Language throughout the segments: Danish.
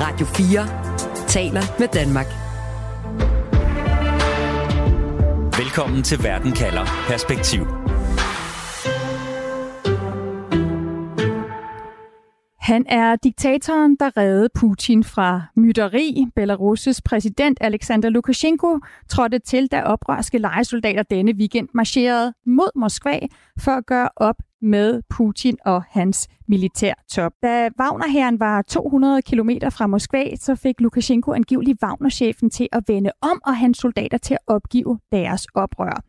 Radio 4 taler med Danmark. Velkommen til Verden kalder Perspektiv. Han er diktatoren, der reddede Putin fra mytteri. Belarus' præsident Alexander Lukashenko trådte til, da oprørske lejesoldater denne weekend marcherede mod Moskva for at gøre op med Putin og hans militærtop. Da Wagnerherren var 200 km fra Moskva, så fik Lukashenko angiveligt Wagner-chefen til at vende om og hans soldater til at opgive deres oprør.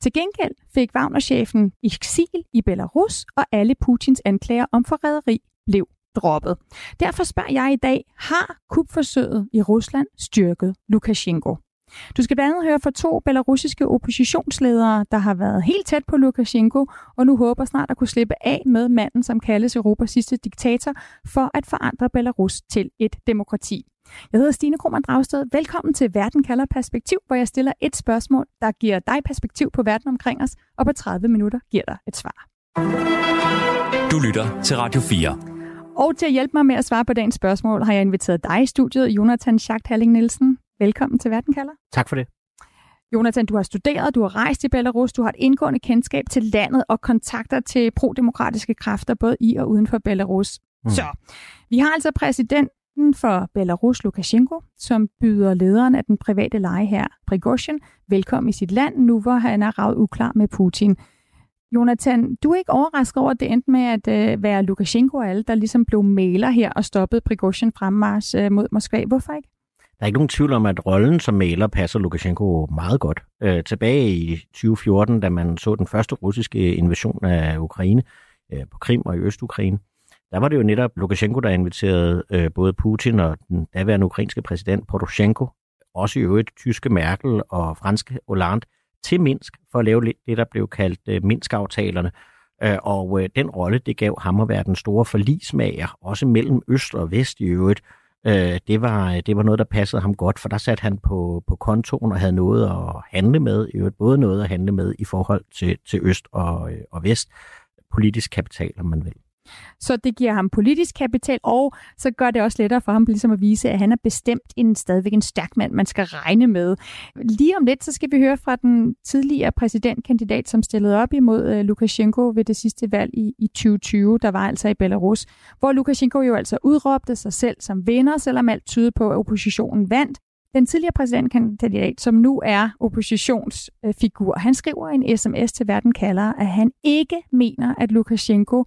Til gengæld fik Wagner-chefen eksil i Belarus, og alle Putins anklager om forræderi blev droppet. Derfor spørger jeg i dag, har kupforsøget i Rusland styrket Lukashenko? Du skal blandt andet høre fra to belarusiske oppositionsledere, der har været helt tæt på Lukashenko, og nu håber snart at kunne slippe af med manden, som kaldes Europas sidste diktator, for at forandre Belarus til et demokrati. Jeg hedder Stine Krohmann Dragsted. Velkommen til Verden kalder perspektiv, hvor jeg stiller et spørgsmål, der giver dig perspektiv på verden omkring os, og på 30 minutter giver dig et svar. Du lytter til Radio 4. Og til at hjælpe mig med at svare på dagens spørgsmål, har jeg inviteret dig i studiet, Jonathan Schacht Halling Nielsen. Velkommen til Verden kalder. Tak for det. Jonathan, du har studeret, du har rejst i Belarus, du har et indgående kendskab til landet og kontakter til prodemokratiske kræfter både i og uden for Belarus. Mm. Så vi har altså præsidenten for Belarus, Lukashenko, som byder lederen af den private leje her, Prigozhin, velkommen i sit land, nu hvor han er ravet uklar med Putin. Jonathan, du er ikke overrasket over, at det endte med at øh, være Lukashenko og alle, der ligesom blev maler her og stoppede Prigozhin fremmars øh, mod Moskva. Hvorfor ikke? Der er ikke nogen tvivl om, at rollen som maler passer Lukashenko meget godt. Øh, tilbage i 2014, da man så den første russiske invasion af Ukraine øh, på Krim og i Østukraine, der var det jo netop Lukashenko, der inviterede øh, både Putin og den daværende ukrainske præsident Poroshenko, også i øvrigt tyske Merkel og franske Hollande, til Minsk for at lave det, der blev kaldt øh, Minsk-aftalerne. Øh, og øh, den rolle, det gav ham at være den store forlismager, også mellem øst og vest i øvrigt. Øh, det, var, det var noget, der passede ham godt, for der satte han på, på kontoen og havde noget at handle med, i øvrigt både noget at handle med i forhold til, til øst og, øh, og vest. Politisk kapital, om man vil. Så det giver ham politisk kapital, og så gør det også lettere for ham ligesom at vise, at han er bestemt en stadigvæk en stærk mand, man skal regne med. Lige om lidt, så skal vi høre fra den tidligere præsidentkandidat, som stillede op imod øh, uh, Lukashenko ved det sidste valg i, i 2020, der var altså i Belarus, hvor Lukashenko jo altså udråbte sig selv som vinder, selvom alt tyder på, at oppositionen vandt. Den tidligere præsidentkandidat, som nu er oppositionsfigur, han skriver en sms til Verden kalder, at han ikke mener, at Lukashenko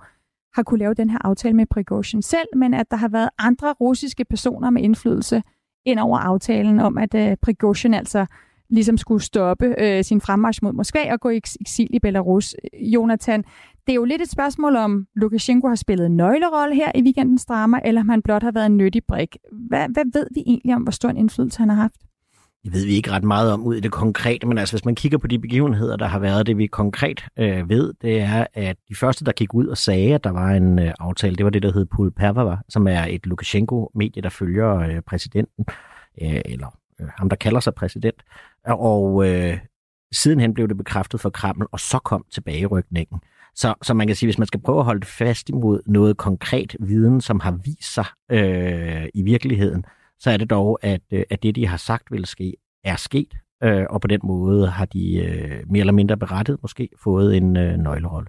har kunne lave den her aftale med Prigozhin selv, men at der har været andre russiske personer med indflydelse ind over aftalen om, at øh, Prigozhin altså ligesom skulle stoppe øh, sin fremmarsch mod Moskva og gå i eksil i Belarus. Jonathan, det er jo lidt et spørgsmål om, Lukashenko har spillet en nøglerolle her i weekendens drama, eller om han blot har været en nyttig brik. Hvad, hvad ved vi egentlig om, hvor stor en indflydelse han har haft? Det ved vi ikke ret meget om ud i det konkrete, men altså hvis man kigger på de begivenheder, der har været, det vi konkret øh, ved, det er, at de første, der gik ud og sagde, at der var en øh, aftale, det var det, der hed Pul Pervava, som er et Lukashenko-medie, der følger øh, præsidenten, øh, eller øh, ham, der kalder sig præsident. Og øh, sidenhen blev det bekræftet for Kreml, og så kom tilbagerykningen. Så, så man kan sige, hvis man skal prøve at holde fast imod noget konkret viden, som har vist sig øh, i virkeligheden, så er det dog, at, øh, at det, de har sagt vil ske, er sket, øh, og på den måde har de øh, mere eller mindre berettet måske fået en øh, nøglerolle.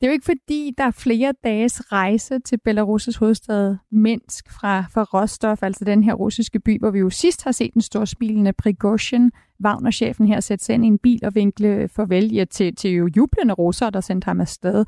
Det er jo ikke fordi, der er flere dages rejse til Belarus' hovedstad Minsk fra, fra Rostov, altså den her russiske by, hvor vi jo sidst har set den store smilende Prigozhin, Wagner-chefen her, sætte sig ind i en bil og vinkle farvel ja, til, til jo jublende russere, der sendte ham afsted.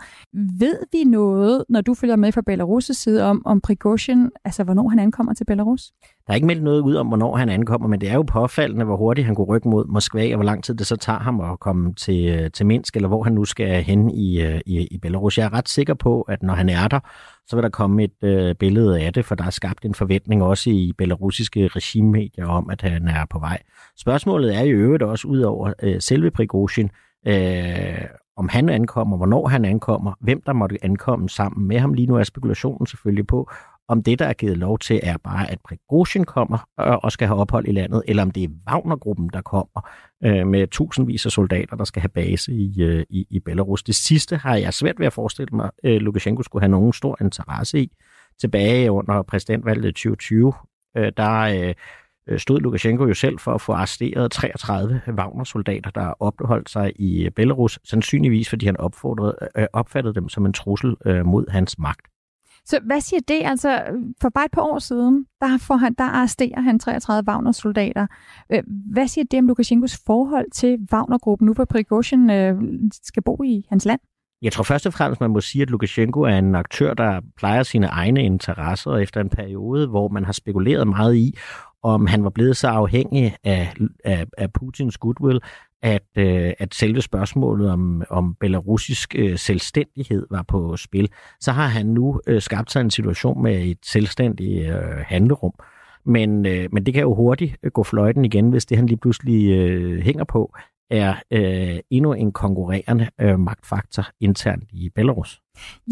Ved vi noget, når du følger med fra Belarus' side, om, om Prigozhin, altså hvornår han ankommer til Belarus? Der er ikke meldt noget ud om, hvornår han ankommer, men det er jo påfaldende, hvor hurtigt han kunne rykke mod Moskva, og hvor lang tid det så tager ham at komme til, til Minsk, eller hvor han nu skal hen i, øh, i, i Belarus. Jeg er ret sikker på, at når han er der, så vil der komme et øh, billede af det, for der er skabt en forventning også i belarusiske regimemedier om, at han er på vej. Spørgsmålet er i øvrigt også ud over øh, selve Prigozhin, øh, om han ankommer, hvornår han ankommer, hvem der måtte ankomme sammen med ham. Lige nu er spekulationen selvfølgelig på, om det, der er givet lov til, er bare, at Prigozhin kommer øh, og skal have ophold i landet, eller om det er Wagnergruppen, der kommer øh, med tusindvis af soldater, der skal have base i, øh, i, i Belarus. Det sidste har jeg svært ved at forestille mig, at øh, Lukashenko skulle have nogen stor interesse i. tilbage under præsidentvalget 2020, øh, der øh, stod Lukashenko jo selv for at få arresteret 33 Wagner-soldater, der opholdt sig i Belarus, sandsynligvis fordi han opfordrede, øh, opfattede dem som en trussel øh, mod hans magt. Så hvad siger det? Altså, for bare et par år siden, der, får han, der arresterer han 33 Wagner-soldater. Øh, hvad siger det om Lukashenkos forhold til Wagner-gruppen, nu hvor Prigozhin øh, skal bo i hans land? Jeg tror først og fremmest, man må sige, at Lukashenko er en aktør, der plejer sine egne interesser, efter en periode, hvor man har spekuleret meget i, om han var blevet så afhængig af, af, af Putins goodwill, at, øh, at selve spørgsmålet om, om belarusisk øh, selvstændighed var på spil, så har han nu øh, skabt sig en situation med et selvstændigt øh, handlerum. Men, øh, men det kan jo hurtigt øh, gå fløjten igen, hvis det han lige pludselig øh, hænger på, er øh, endnu en konkurrerende øh, magtfaktor internt i Belarus.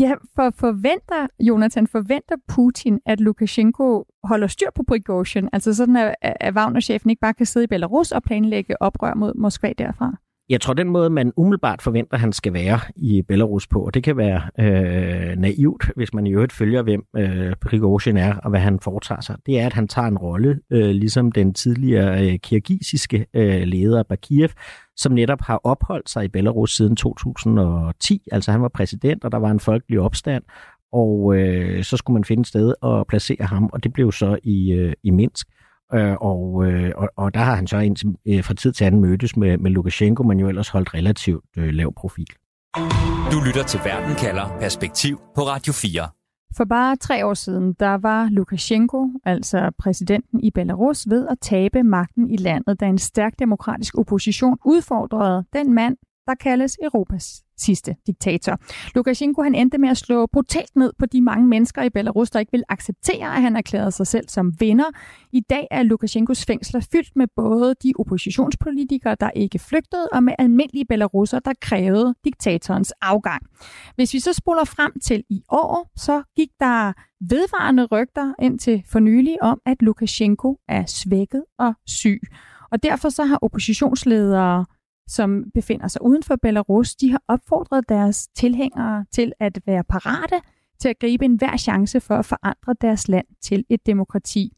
Ja, for forventer, Jonathan, forventer Putin, at Lukashenko holder styr på Prigozhin, altså sådan, at, at Wagner-chefen ikke bare kan sidde i Belarus og planlægge oprør mod Moskva derfra? Jeg tror, den måde, man umiddelbart forventer, han skal være i Belarus på, og det kan være øh, naivt, hvis man i øvrigt følger, hvem øh, Prigozhin er og hvad han foretager sig, det er, at han tager en rolle, øh, ligesom den tidligere øh, kirgisiske øh, leder Bakiev, som netop har opholdt sig i Belarus siden 2010. Altså han var præsident, og der var en folkelig opstand, og øh, så skulle man finde et sted at placere ham, og det blev så i, øh, i Minsk. Øh, og, øh, og, og der har han så indtil, øh, fra tid til anden mødtes med, med Lukashenko, men jo ellers holdt relativt øh, lav profil. Du lytter til Verden kalder Perspektiv på Radio 4. For bare tre år siden, der var Lukashenko, altså præsidenten i Belarus, ved at tabe magten i landet, da en stærk demokratisk opposition udfordrede den mand, der kaldes Europas sidste diktator. Lukashenko han endte med at slå brutalt ned på de mange mennesker i Belarus, der ikke vil acceptere, at han erklærede sig selv som vinder. I dag er Lukashenkos fængsler fyldt med både de oppositionspolitikere, der ikke flygtede, og med almindelige belarusser, der krævede diktatorens afgang. Hvis vi så spoler frem til i år, så gik der vedvarende rygter indtil for nylig om, at Lukashenko er svækket og syg. Og derfor så har oppositionsledere som befinder sig uden for Belarus, de har opfordret deres tilhængere til at være parate til at gribe enhver chance for at forandre deres land til et demokrati.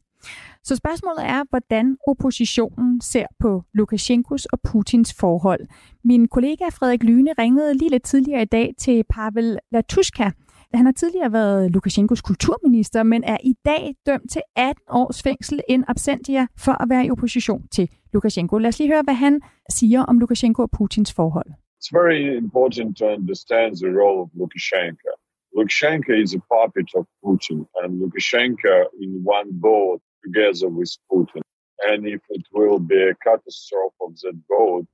Så spørgsmålet er, hvordan oppositionen ser på Lukashenkos og Putins forhold. Min kollega Frederik Lyne ringede lige lidt tidligere i dag til Pavel Latushka, han har tidligere været Lukashenkos kulturminister, men er i dag dømt til 18 års fængsel in absentia for at være i opposition til Lukashenko. Lad os lige høre, hvad han siger om Lukashenko og Putins forhold. It's very important to understand the role of Lukashenko. Lukashenko is a puppet of Putin, and Lukashenko in one boat together with Putin. And if it will be a catastrophe of that boat,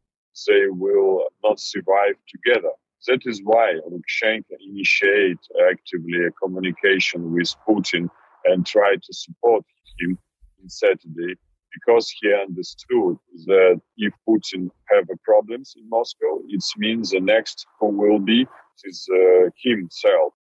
they will not survive together. That is why Lukashenko initiated actively a communication with Putin and tried to support him in Saturday because he understood that if Putin have problems in Moscow, it means the next who will be is uh, himself.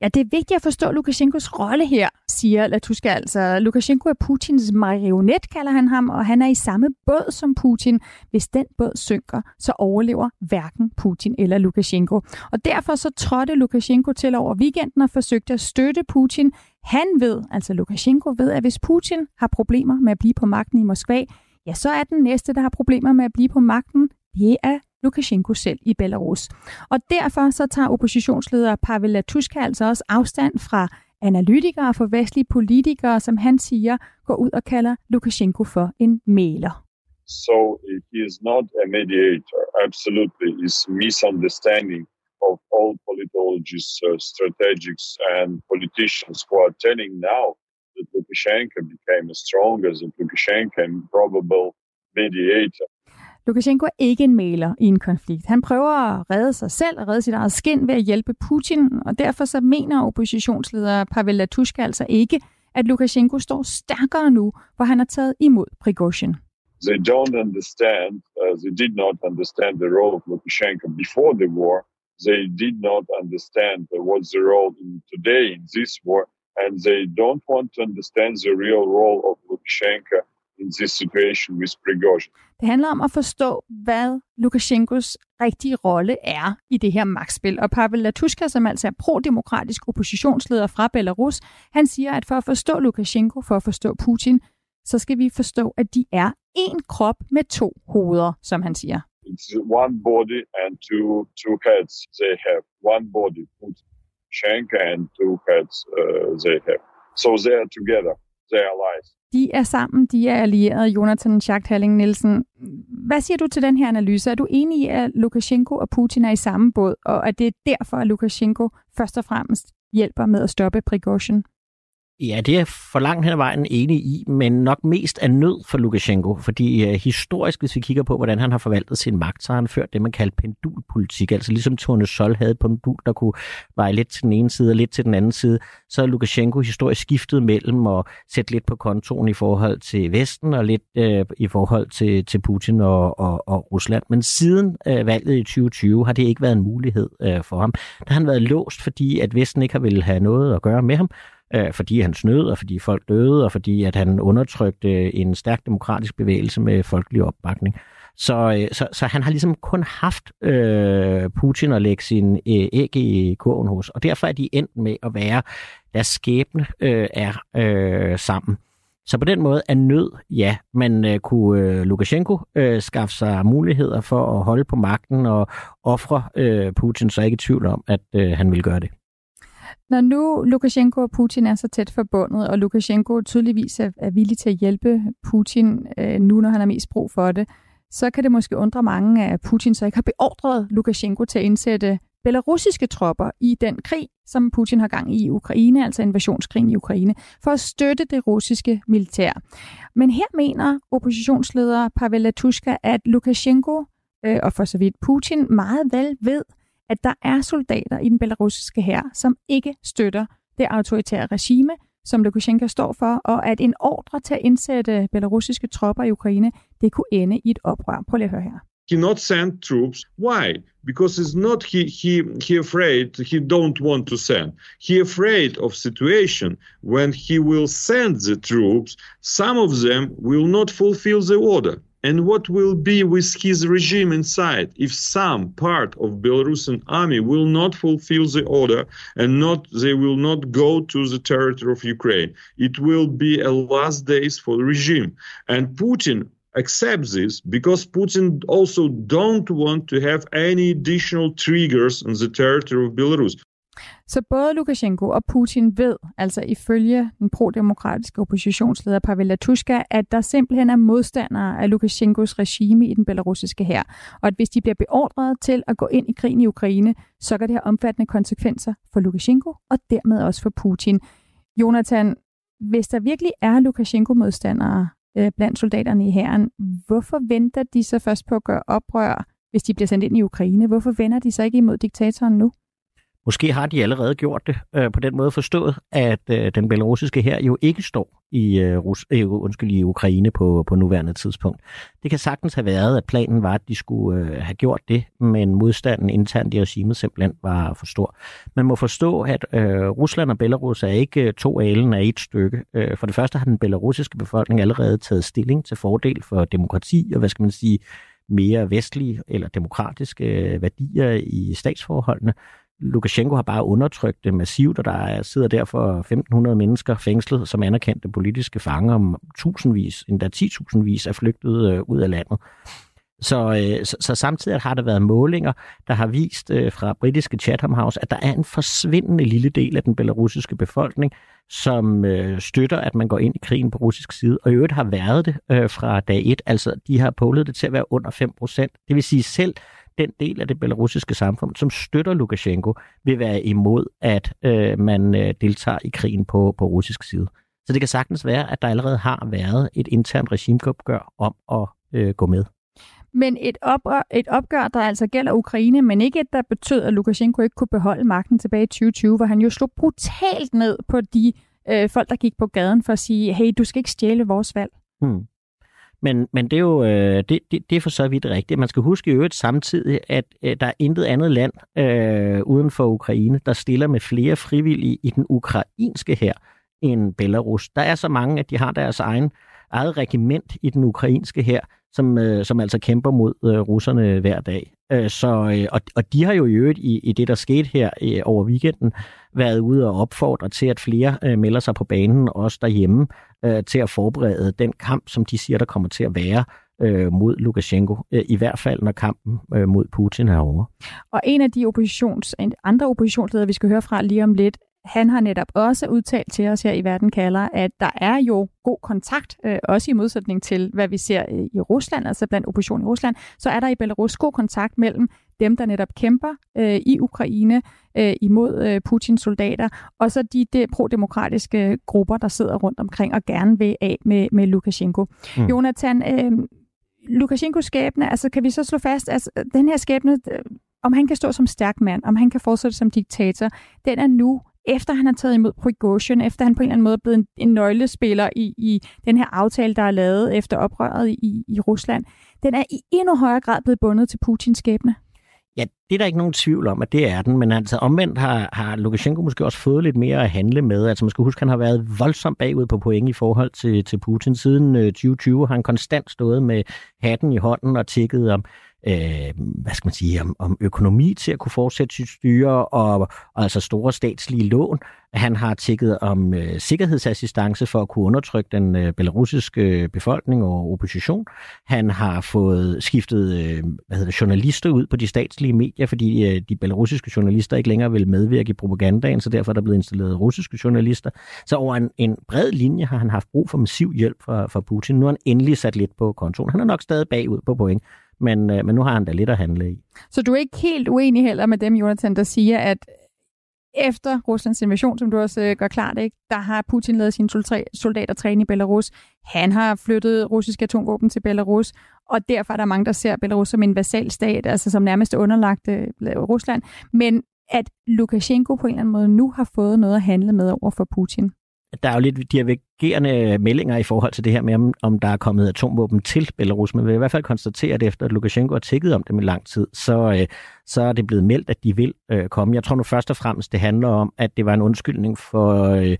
Ja, det er vigtigt at forstå Lukashenkos rolle her, siger Latuska altså. Lukashenko er Putins marionet, kalder han ham, og han er i samme båd som Putin. Hvis den båd synker, så overlever hverken Putin eller Lukashenko. Og derfor så trådte Lukashenko til over weekenden og forsøgte at støtte Putin. Han ved, altså Lukashenko ved, at hvis Putin har problemer med at blive på magten i Moskva, ja, så er den næste, der har problemer med at blive på magten, det er Lukashenko selv i Belarus. Og derfor så tager oppositionsleder Pavel Latushka altså også afstand fra analytikere og for vestlige politikere, som han siger, går ud og kalder Lukashenko for en maler. So he is not a mediator. Absolutely, is misunderstanding of all politologists, uh, strategics, and politicians who are telling now that Lukashenko became stronger than Lukashenko and probable mediator. Lukashenko er ikke en maler i en konflikt. Han prøver at redde sig selv og redde sit eget skin ved at hjælpe Putin, og derfor så mener oppositionsleder Pavel Latushka altså ikke, at Lukashenko står stærkere nu, hvor han har taget imod Prigozhin. They don't understand, uh, they did not understand the role of Lukashenko before the war. They did not understand uh, what's the role in today in this war, and they don't want to understand the real role of Lukashenko in this situation with Prigozhin. Det handler om at forstå, hvad Lukashenkos rigtige rolle er i det her magtspil. Og Pavel Latushka, som altså er pro-demokratisk oppositionsleder fra Belarus, han siger, at for at forstå Lukashenko, for at forstå Putin, så skal vi forstå, at de er en krop med to hoveder, som han siger. It's one body and two two heads they have. One body, Putin, and two heads uh, they have. So they are together the allies. De er sammen, de er allierede, Jonathan Schacht Halling Nielsen. Hvad siger du til den her analyse? Er du enig i, at Lukashenko og Putin er i samme båd, og at det er derfor, at Lukashenko først og fremmest hjælper med at stoppe Prigozhin? Ja, det er for langt hen ad vejen enig i, men nok mest af nød for Lukashenko, fordi øh, historisk, hvis vi kigger på, hvordan han har forvaltet sin magt, så har han ført det, man kalder pendulpolitik, altså ligesom Tone Sol havde pendul, der kunne veje lidt til den ene side og lidt til den anden side, så har Lukashenko historisk skiftet mellem at sætte lidt på kontoen i forhold til Vesten og lidt øh, i forhold til, til Putin og, og, og Rusland. Men siden øh, valget i 2020 har det ikke været en mulighed øh, for ham. Der har han været låst, fordi at Vesten ikke har ville have noget at gøre med ham, øh, fordi han snød, og fordi folk døde, og fordi at han undertrykte en stærk demokratisk bevægelse med folkelig opbakning. Så, øh, så, så han har ligesom kun haft øh, Putin at lægge sin øh, æg i kurven hos, og derfor er de endt med at være, deres skæbne øh, er øh, sammen. Så på den måde er nød, ja, men øh, kunne øh, Lukashenko øh, skaffe sig muligheder for at holde på magten og ofre øh, Putin, så er jeg ikke i tvivl om, at øh, han vil gøre det. Når nu Lukashenko og Putin er så tæt forbundet, og Lukashenko tydeligvis er, er villig til at hjælpe Putin øh, nu, når han har mest brug for det, så kan det måske undre mange, at Putin så ikke har beordret Lukashenko til at indsætte belarusiske tropper i den krig, som Putin har gang i i Ukraine, altså invasionskrigen i Ukraine, for at støtte det russiske militær. Men her mener oppositionsleder Pavel Latushka, at Lukashenko øh, og for så vidt Putin meget vel ved, at der er soldater i den belarusiske hær, som ikke støtter det autoritære regime, som Lukashenko står for, og at en ordre til at indsætte belarusiske tropper i Ukraine, det kunne ende i et oprør. Prøv lige at høre her. he not send troops. Why? Because it's not he he he afraid he don't want to send. He afraid of situation. When he will send the troops some of them will not fulfill the order. And what will be with his regime inside if some part of Belarusian army will not fulfill the order and not they will not go to the territory of Ukraine. It will be a last days for the regime. And Putin accepts this because Putin also don't want to have any additional triggers on the territory of Belarus. Så både Lukashenko og Putin ved, altså ifølge den prodemokratiske oppositionsleder Pavel Latushka, at der simpelthen er modstandere af Lukashenkos regime i den belarusiske hær, og at hvis de bliver beordret til at gå ind i krigen i Ukraine, så kan det have omfattende konsekvenser for Lukashenko og dermed også for Putin. Jonathan, hvis der virkelig er Lukashenko-modstandere øh, blandt soldaterne i hæren, hvorfor venter de så først på at gøre oprør, hvis de bliver sendt ind i Ukraine? Hvorfor vender de så ikke imod diktatoren nu? Måske har de allerede gjort det øh, på den måde forstået, at øh, den belarusiske her jo ikke står i, øh, Rus, øh, undskyld, i Ukraine på, på nuværende tidspunkt. Det kan sagtens have været, at planen var, at de skulle øh, have gjort det, men modstanden internt i regimet simpelthen var for stor. Man må forstå, at øh, Rusland og Belarus er ikke øh, to alen af et stykke. Øh, for det første har den belarusiske befolkning allerede taget stilling til fordel for demokrati og, hvad skal man sige, mere vestlige eller demokratiske øh, værdier i statsforholdene. Lukashenko har bare undertrykt det massivt, og der sidder derfor 1.500 mennesker fængslet som anerkendte politiske fanger, om tusindvis, endda 10.000 vis er flygtet øh, ud af landet. Så, øh, så, så samtidig har der været målinger, der har vist øh, fra britiske Chatham House, at der er en forsvindende lille del af den belarusiske befolkning, som øh, støtter, at man går ind i krigen på russisk side, og i øvrigt har været det øh, fra dag et. Altså, de har pålet det til at være under 5 procent. Det vil sige, selv den del af det belarusiske samfund, som støtter Lukashenko, vil være imod, at øh, man øh, deltager i krigen på, på russisk side. Så det kan sagtens være, at der allerede har været et internt regimeopgør om at øh, gå med. Men et, opgør, et opgør, der altså gælder Ukraine, men ikke et, der betød, at Lukashenko ikke kunne beholde magten tilbage i 2020, hvor han jo slog brutalt ned på de øh, folk, der gik på gaden for at sige, hey, du skal ikke stjæle vores valg. Hmm. Men, men det er jo øh, det, det, det er for så vidt rigtigt. Man skal huske i øvrigt samtidig, at øh, der er intet andet land øh, uden for Ukraine, der stiller med flere frivillige i den ukrainske her end Belarus. Der er så mange, at de har deres egen eget regiment i den ukrainske her, som, øh, som altså kæmper mod øh, russerne hver dag. Øh, så, øh, og, og de har jo i øvrigt i, i det, der skete her øh, over weekenden, været ude og opfordre til, at flere øh, melder sig på banen, også derhjemme, øh, til at forberede den kamp, som de siger, der kommer til at være øh, mod Lukashenko, øh, i hvert fald når kampen øh, mod Putin er over. Og en af de oppositions, andre oppositionsledere, vi skal høre fra lige om lidt, han har netop også udtalt til os her i Verden kalder, at der er jo god kontakt, øh, også i modsætning til, hvad vi ser øh, i Rusland, altså blandt opposition i Rusland, så er der i Belarus god kontakt mellem dem, der netop kæmper øh, i Ukraine øh, imod øh, Putins soldater, og så de, de pro-demokratiske grupper, der sidder rundt omkring og gerne vil af med, med Lukashenko. Mm. Jonathan, øh, Lukashenkos skæbne, altså kan vi så slå fast, at altså, den her skæbne, øh, om han kan stå som stærk mand, om han kan fortsætte som diktator, den er nu efter han har taget imod Prigozhin, efter han på en eller anden måde er blevet en, en nøglespiller i, i den her aftale, der er lavet efter oprøret i, i Rusland, den er i endnu højere grad blevet bundet til Putins skæbne. Ja, det er der ikke nogen tvivl om, at det er den, men altså omvendt har, har Lukashenko måske også fået lidt mere at handle med. Altså man skal huske, at han har været voldsomt bagud på point i forhold til, til Putin. Siden øh, 2020 har han konstant stået med hatten i hånden og tækket om, øh, hvad skal man sige, om, om økonomi til at kunne fortsætte sit styre, og, og altså store statslige lån. Han har tækket om øh, sikkerhedsassistance for at kunne undertrykke den øh, belarusiske øh, befolkning og opposition. Han har fået skiftet øh, hvad hedder det, journalister ud på de statslige medier, fordi øh, de belarusiske journalister ikke længere vil medvirke i propagandaen, så derfor er der blevet installeret russiske journalister. Så over en, en bred linje har han haft brug for massiv hjælp fra, fra Putin. Nu har han endelig sat lidt på kontoen. Han er nok stadig bagud på point, men, øh, men nu har han da lidt at handle i. Så du er ikke helt uenig heller med dem, Jonathan, der siger, at efter Ruslands invasion, som du også øh, gør klart, ikke, der har Putin lavet sine soldater træne i Belarus. Han har flyttet russiske atomvåben til Belarus, og derfor er der mange, der ser Belarus som en vasalstat, altså som nærmest underlagt øh, Rusland. Men at Lukashenko på en eller anden måde nu har fået noget at handle med over for Putin der er jo lidt divergerende meldinger i forhold til det her med, om, om der er kommet atomvåben til Belarus, men vi vil i hvert fald konstatere, at efter at Lukashenko har tækket om dem i lang tid, så, øh, så er det blevet meldt, at de vil øh, komme. Jeg tror nu først og fremmest, det handler om, at det var en undskyldning for øh,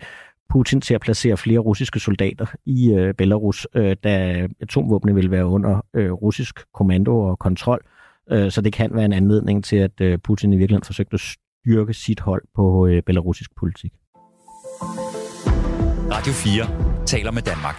Putin til at placere flere russiske soldater i øh, Belarus, øh, da atomvåbne vil være under øh, russisk kommando og kontrol. Øh, så det kan være en anledning til, at øh, Putin i virkeligheden forsøgte at styrke sit hold på øh, belarusisk politik. Radio 4 taler med Danmark.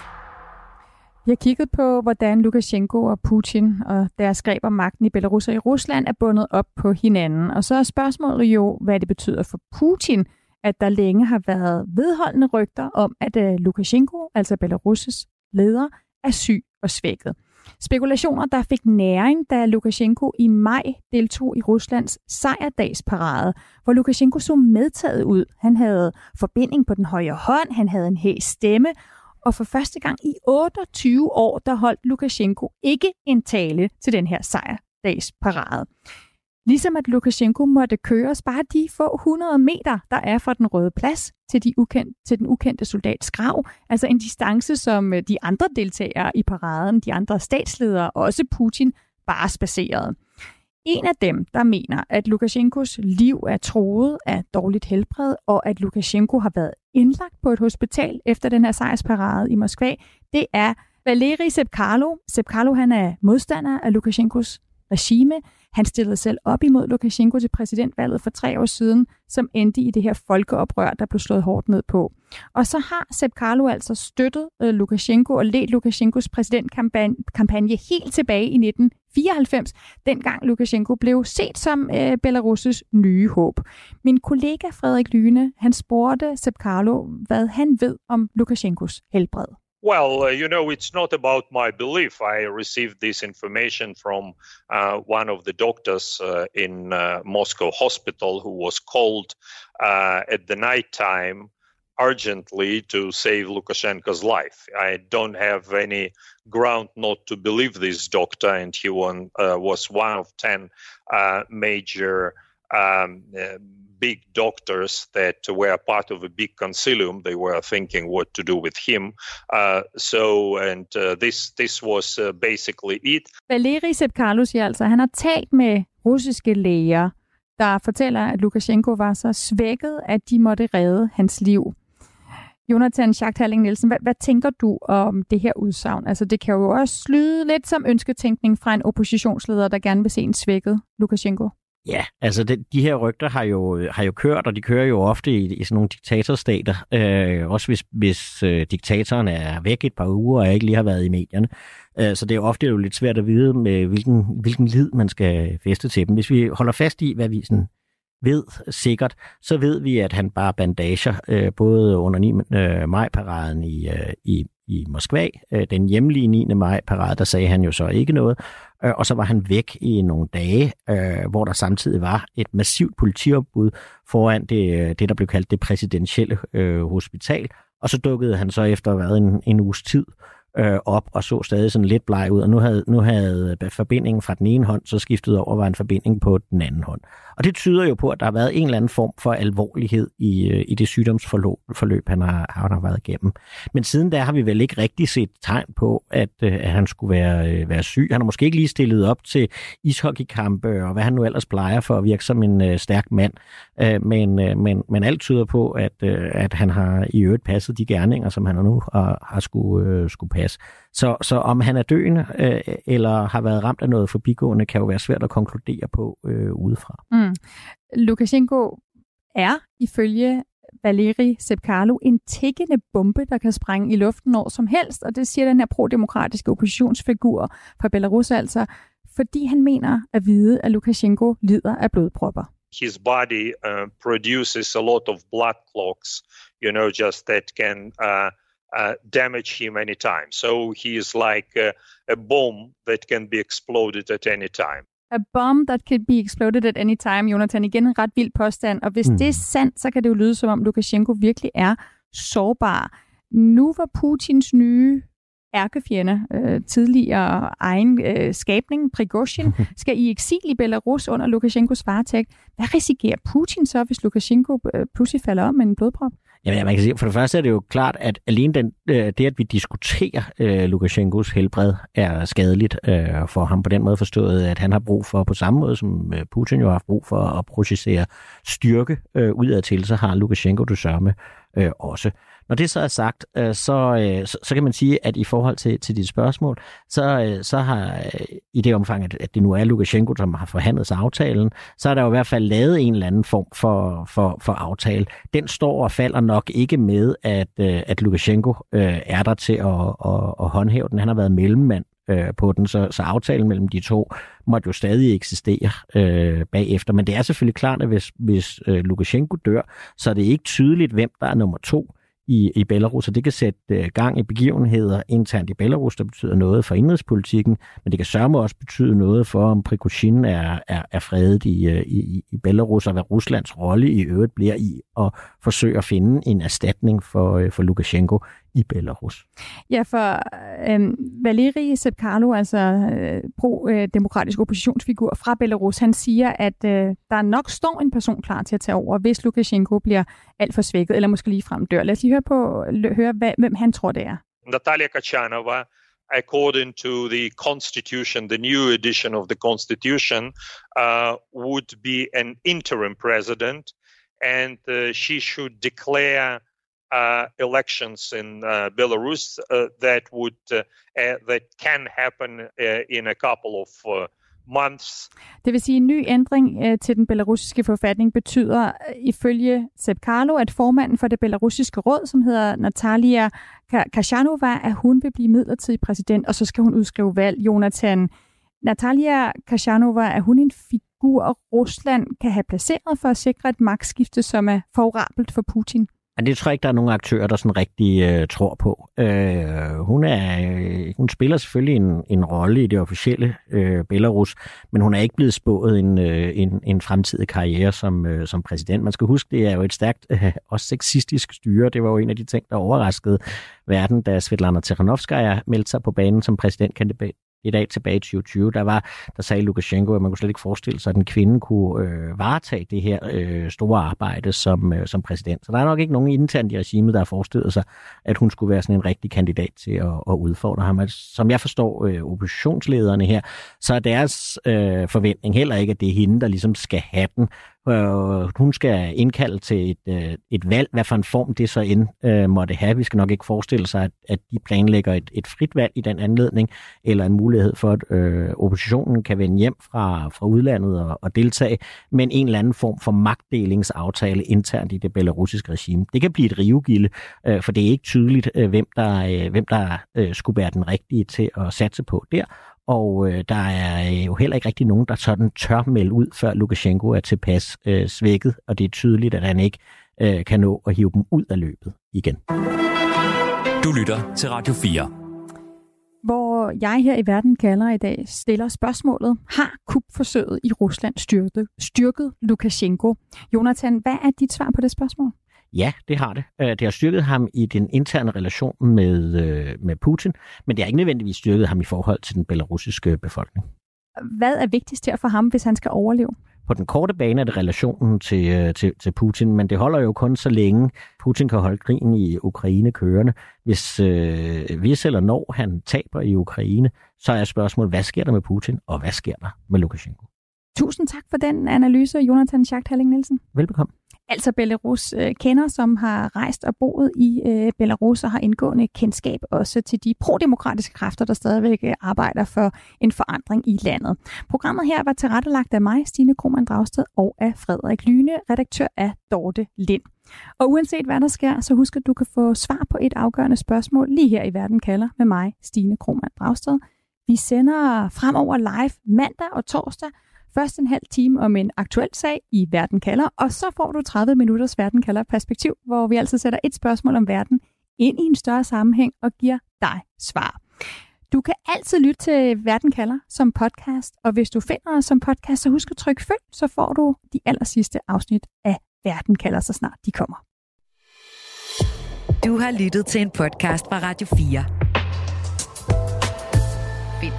Vi har kigget på, hvordan Lukashenko og Putin og deres greb om magten i Belarus og i Rusland er bundet op på hinanden. Og så er spørgsmålet jo, hvad det betyder for Putin, at der længe har været vedholdende rygter om, at øh, Lukashenko, altså Belarus' leder, er syg og svækket. Spekulationer, der fik næring, da Lukashenko i maj deltog i Ruslands sejrdagsparade, hvor Lukashenko så medtaget ud. Han havde forbinding på den højre hånd, han havde en hæs stemme, og for første gang i 28 år, der holdt Lukashenko ikke en tale til den her sejrdagsparade. Ligesom at Lukashenko måtte køres bare de få 100 meter, der er fra den røde plads til, de ukendte, til den ukendte soldats grav. Altså en distance, som øh, de andre deltagere i paraden, de andre statsledere, og også Putin, bare spacerede. En af dem, der mener, at Lukashenkos liv er troet af dårligt helbred, og at Lukashenko har været indlagt på et hospital efter den her sejrsparade i Moskva, det er Valeri Sepkalo. Sepkalo han er modstander af Lukashenkos regime. Han stillede selv op imod Lukashenko til præsidentvalget for tre år siden, som endte i det her folkeoprør, der blev slået hårdt ned på. Og så har Sepp Carlo altså støttet øh, Lukashenko og ledt Lukashenkos præsidentkampagne helt tilbage i 1994, dengang Lukashenko blev set som øh, Belarus' nye håb. Min kollega Frederik Lyne, han spurgte Sepp Carlo, hvad han ved om Lukashenkos helbred. Well, uh, you know, it's not about my belief. I received this information from uh, one of the doctors uh, in uh, Moscow hospital who was called uh, at the night time urgently to save Lukashenko's life. I don't have any ground not to believe this doctor, and he won, uh, was one of 10 major um, uh, big doctors that were part of a big consilium. They were thinking what to do with him. Uh, so, and uh, this this was uh, basically it. Valeri Sepkarlo ja, altså, han har talt med russiske læger, der fortæller, at Lukashenko var så svækket, at de måtte redde hans liv. Jonathan Schachthalling Nielsen, hvad, hvad tænker du om det her udsagn? Altså, det kan jo også lyde lidt som ønsketænkning fra en oppositionsleder, der gerne vil se en svækket Lukashenko. Ja, altså det, de her rygter har jo, har jo kørt, og de kører jo ofte i, i sådan nogle diktatorstater. Øh, også hvis, hvis øh, diktatoren er væk et par uger og ikke lige har været i medierne. Øh, så det er ofte jo lidt svært at vide, med hvilken, hvilken lid man skal feste til dem. Hvis vi holder fast i, hvad vi sådan ved sikkert, så ved vi, at han bare bandager, øh, både under 9. Øh, maj-paraden i, øh, i, i Moskva, øh, den hjemlige 9. maj-parade, der sagde han jo så ikke noget, øh, og så var han væk i nogle dage, øh, hvor der samtidig var et massivt politiopbud foran det, øh, det der blev kaldt det præsidentielle øh, hospital, og så dukkede han så efter hvad, en, en uges tid øh, op og så stadig sådan lidt bleg ud, og nu havde, nu havde forbindingen fra den ene hånd så skiftet over var en forbinding på den anden hånd. Og det tyder jo på, at der har været en eller anden form for alvorlighed i, øh, i det sygdomsforløb, han har, han har været igennem. Men siden da har vi vel ikke rigtig set tegn på, at, øh, at han skulle være, øh, være syg. Han har måske ikke lige stillet op til ishockeykampe og hvad han nu ellers plejer for at virke som en uh, stærk mand. Uh, men, uh, men, men alt tyder på, at, uh, at han har i øvrigt passet de gerninger, som han nu har, har skulle, uh, skulle passe. Så, så om han er døende uh, eller har været ramt af noget forbigående, kan jo være svært at konkludere på uh, udefra. Mm. Lukashenko er ifølge Valeri Sepkarlo en tækkende bombe, der kan sprænge i luften når som helst, og det siger den her pro-demokratiske oppositionsfigur fra Belarus altså, fordi han mener at vide, at Lukashenko lider af blodpropper. His body uh, produces a lot of blood clots, you know, just that can uh, uh, damage him anytime. So he is like a, a bomb that can be exploded at any time. A bomb that could be exploded at any time, Jonathan. Igen en ret vild påstand. Og hvis mm. det er sandt, så kan det jo lyde som om Lukashenko virkelig er sårbar. Nu var Putins nye ærkefjende, øh, tidligere egen øh, skabning, Prigozhin, skal i eksil i Belarus under Lukashenkos varetægt. Hvad risikerer Putin så, hvis Lukashenko øh, pludselig falder om med en blodprop? Ja, man kan sige, for det første er det jo klart, at alene den, øh, det, at vi diskuterer øh, Lukashenkos helbred, er skadeligt øh, for ham på den måde forstået, at han har brug for, på samme måde som øh, Putin jo har haft brug for at processere styrke øh, udadtil, så har Lukashenko det samme øh, også. Når det så er sagt, øh, så, øh, så, så kan man sige, at i forhold til, til dit spørgsmål, så, øh, så har øh, i det omfang, at, at det nu er Lukashenko, som har forhandlet sig aftalen, så er der jo i hvert fald lavet en eller anden form for, for, for aftale. Den står og falder nok ikke med, at, øh, at Lukashenko øh, er der til at, at, at håndhæve den. Han har været mellemmand på den, så, så aftalen mellem de to måtte jo stadig eksistere øh, bagefter. Men det er selvfølgelig klart, at hvis, hvis øh, Lukashenko dør, så er det ikke tydeligt, hvem der er nummer to i, i Belarus, og det kan sætte øh, gang i begivenheder internt i Belarus, der betyder noget for indrigspolitikken, men det kan sørme også betyde noget for, om Prigozhin er, er, er fredet i, øh, i, i Belarus, og hvad Ruslands rolle i øvrigt bliver i at forsøge at finde en erstatning for, øh, for Lukashenko i Belarus. Ja, for øh, Valeri Sepkarlo, altså øh, pro-demokratisk oppositionsfigur fra Belarus, han siger, at øh, der nok står en person klar til at tage over, hvis Lukashenko bliver alt for svækket, eller måske lige frem dør. Lad os lige høre, på, høre hvad, hvem han tror, det er. Natalia Kachanova, according to the constitution, the new edition of the constitution, uh, would be an interim president, and uh, she should declare Uh, elections in uh, Belarus uh, that would uh, uh, that can happen uh, in a couple of uh, months. Det vil sige, en ny ændring uh, til den belarusiske forfatning betyder øh, ifølge Sepp Carlo, at formanden for det belarusiske råd, som hedder Natalia Kashanova, at hun vil blive midlertidig præsident, og så skal hun udskrive valg. Jonathan, Natalia Kashanova, er hun en figur, Rusland kan have placeret for at sikre et magtskifte, som er favorabelt for Putin? Men det tror jeg ikke, der er nogen aktører, der sådan rigtig øh, tror på. Øh, hun, er, øh, hun spiller selvfølgelig en, en rolle i det officielle øh, Belarus, men hun er ikke blevet spået en, øh, en, en fremtidig karriere som, øh, som præsident. Man skal huske, det er jo et stærkt, øh, også sexistisk styre. Det var jo en af de ting, der overraskede verden, da Svetlana Tikhanovskaya meldte sig på banen som præsidentkandidat i dag tilbage i 2020, der var, der sagde Lukashenko, at man kunne slet ikke forestille sig, at en kvinde kunne øh, varetage det her øh, store arbejde som, øh, som præsident. Så der er nok ikke nogen internt i regimet, der har forestillet sig, at hun skulle være sådan en rigtig kandidat til at, at udfordre ham. Som jeg forstår øh, oppositionslederne her, så er deres øh, forventning heller ikke, at det er hende, der ligesom skal have den Øh, hun skal indkalde til et, øh, et valg, hvad for en form det så end øh, måtte have. Vi skal nok ikke forestille sig, at, at de planlægger et, et frit valg i den anledning, eller en mulighed for, at øh, oppositionen kan vende hjem fra, fra udlandet og, og deltage, men en eller anden form for magtdelingsaftale internt i det belarusiske regime. Det kan blive et rivegilde, øh, for det er ikke tydeligt, øh, hvem der, øh, hvem der øh, skulle være den rigtige til at satse på der, og øh, der er øh, jo heller ikke rigtig nogen, der sådan tør melde ud, før Lukashenko er tilpas øh, svækket, og det er tydeligt, at han ikke øh, kan nå at hive dem ud af løbet igen. Du lytter til Radio 4. Hvor jeg her i Verden kalder i dag stiller spørgsmålet, har kupforsøget i Rusland styrket, styrket Lukashenko? Jonathan, hvad er dit svar på det spørgsmål? Ja, det har det. Øh, det har styrket ham i den interne relation med, øh, med Putin, men det har ikke nødvendigvis styrket ham i forhold til den belarusiske befolkning. Hvad er vigtigst her for ham, hvis han skal overleve? På den korte bane er det relationen til, øh, til, til Putin, men det holder jo kun så længe Putin kan holde krigen i Ukraine kørende. Hvis, øh, hvis eller når han taber i Ukraine, så er spørgsmålet, hvad sker der med Putin, og hvad sker der med Lukashenko? Tusind tak for den analyse, Jonathan Schacht Halling Nielsen. Velbekomme. Altså Belarus øh, kender, som har rejst og boet i øh, Belarus og har indgående kendskab også til de prodemokratiske kræfter, der stadigvæk øh, arbejder for en forandring i landet. Programmet her var tilrettelagt af mig, Stine Krohmann Dragsted, og af Frederik Lyne, redaktør af Dorte Lind. Og uanset hvad der sker, så husk at du kan få svar på et afgørende spørgsmål lige her i Verden kalder med mig, Stine Krohmann Dragsted. Vi sender fremover live mandag og torsdag Først en halv time om en aktuel sag i Verden kalder, og så får du 30 minutters Verden kalder perspektiv, hvor vi altså sætter et spørgsmål om verden ind i en større sammenhæng og giver dig svar. Du kan altid lytte til Verden kalder som podcast, og hvis du finder os som podcast, så husk at trykke følg, så får du de aller sidste afsnit af Verden kalder, så snart de kommer. Du har lyttet til en podcast fra Radio 4.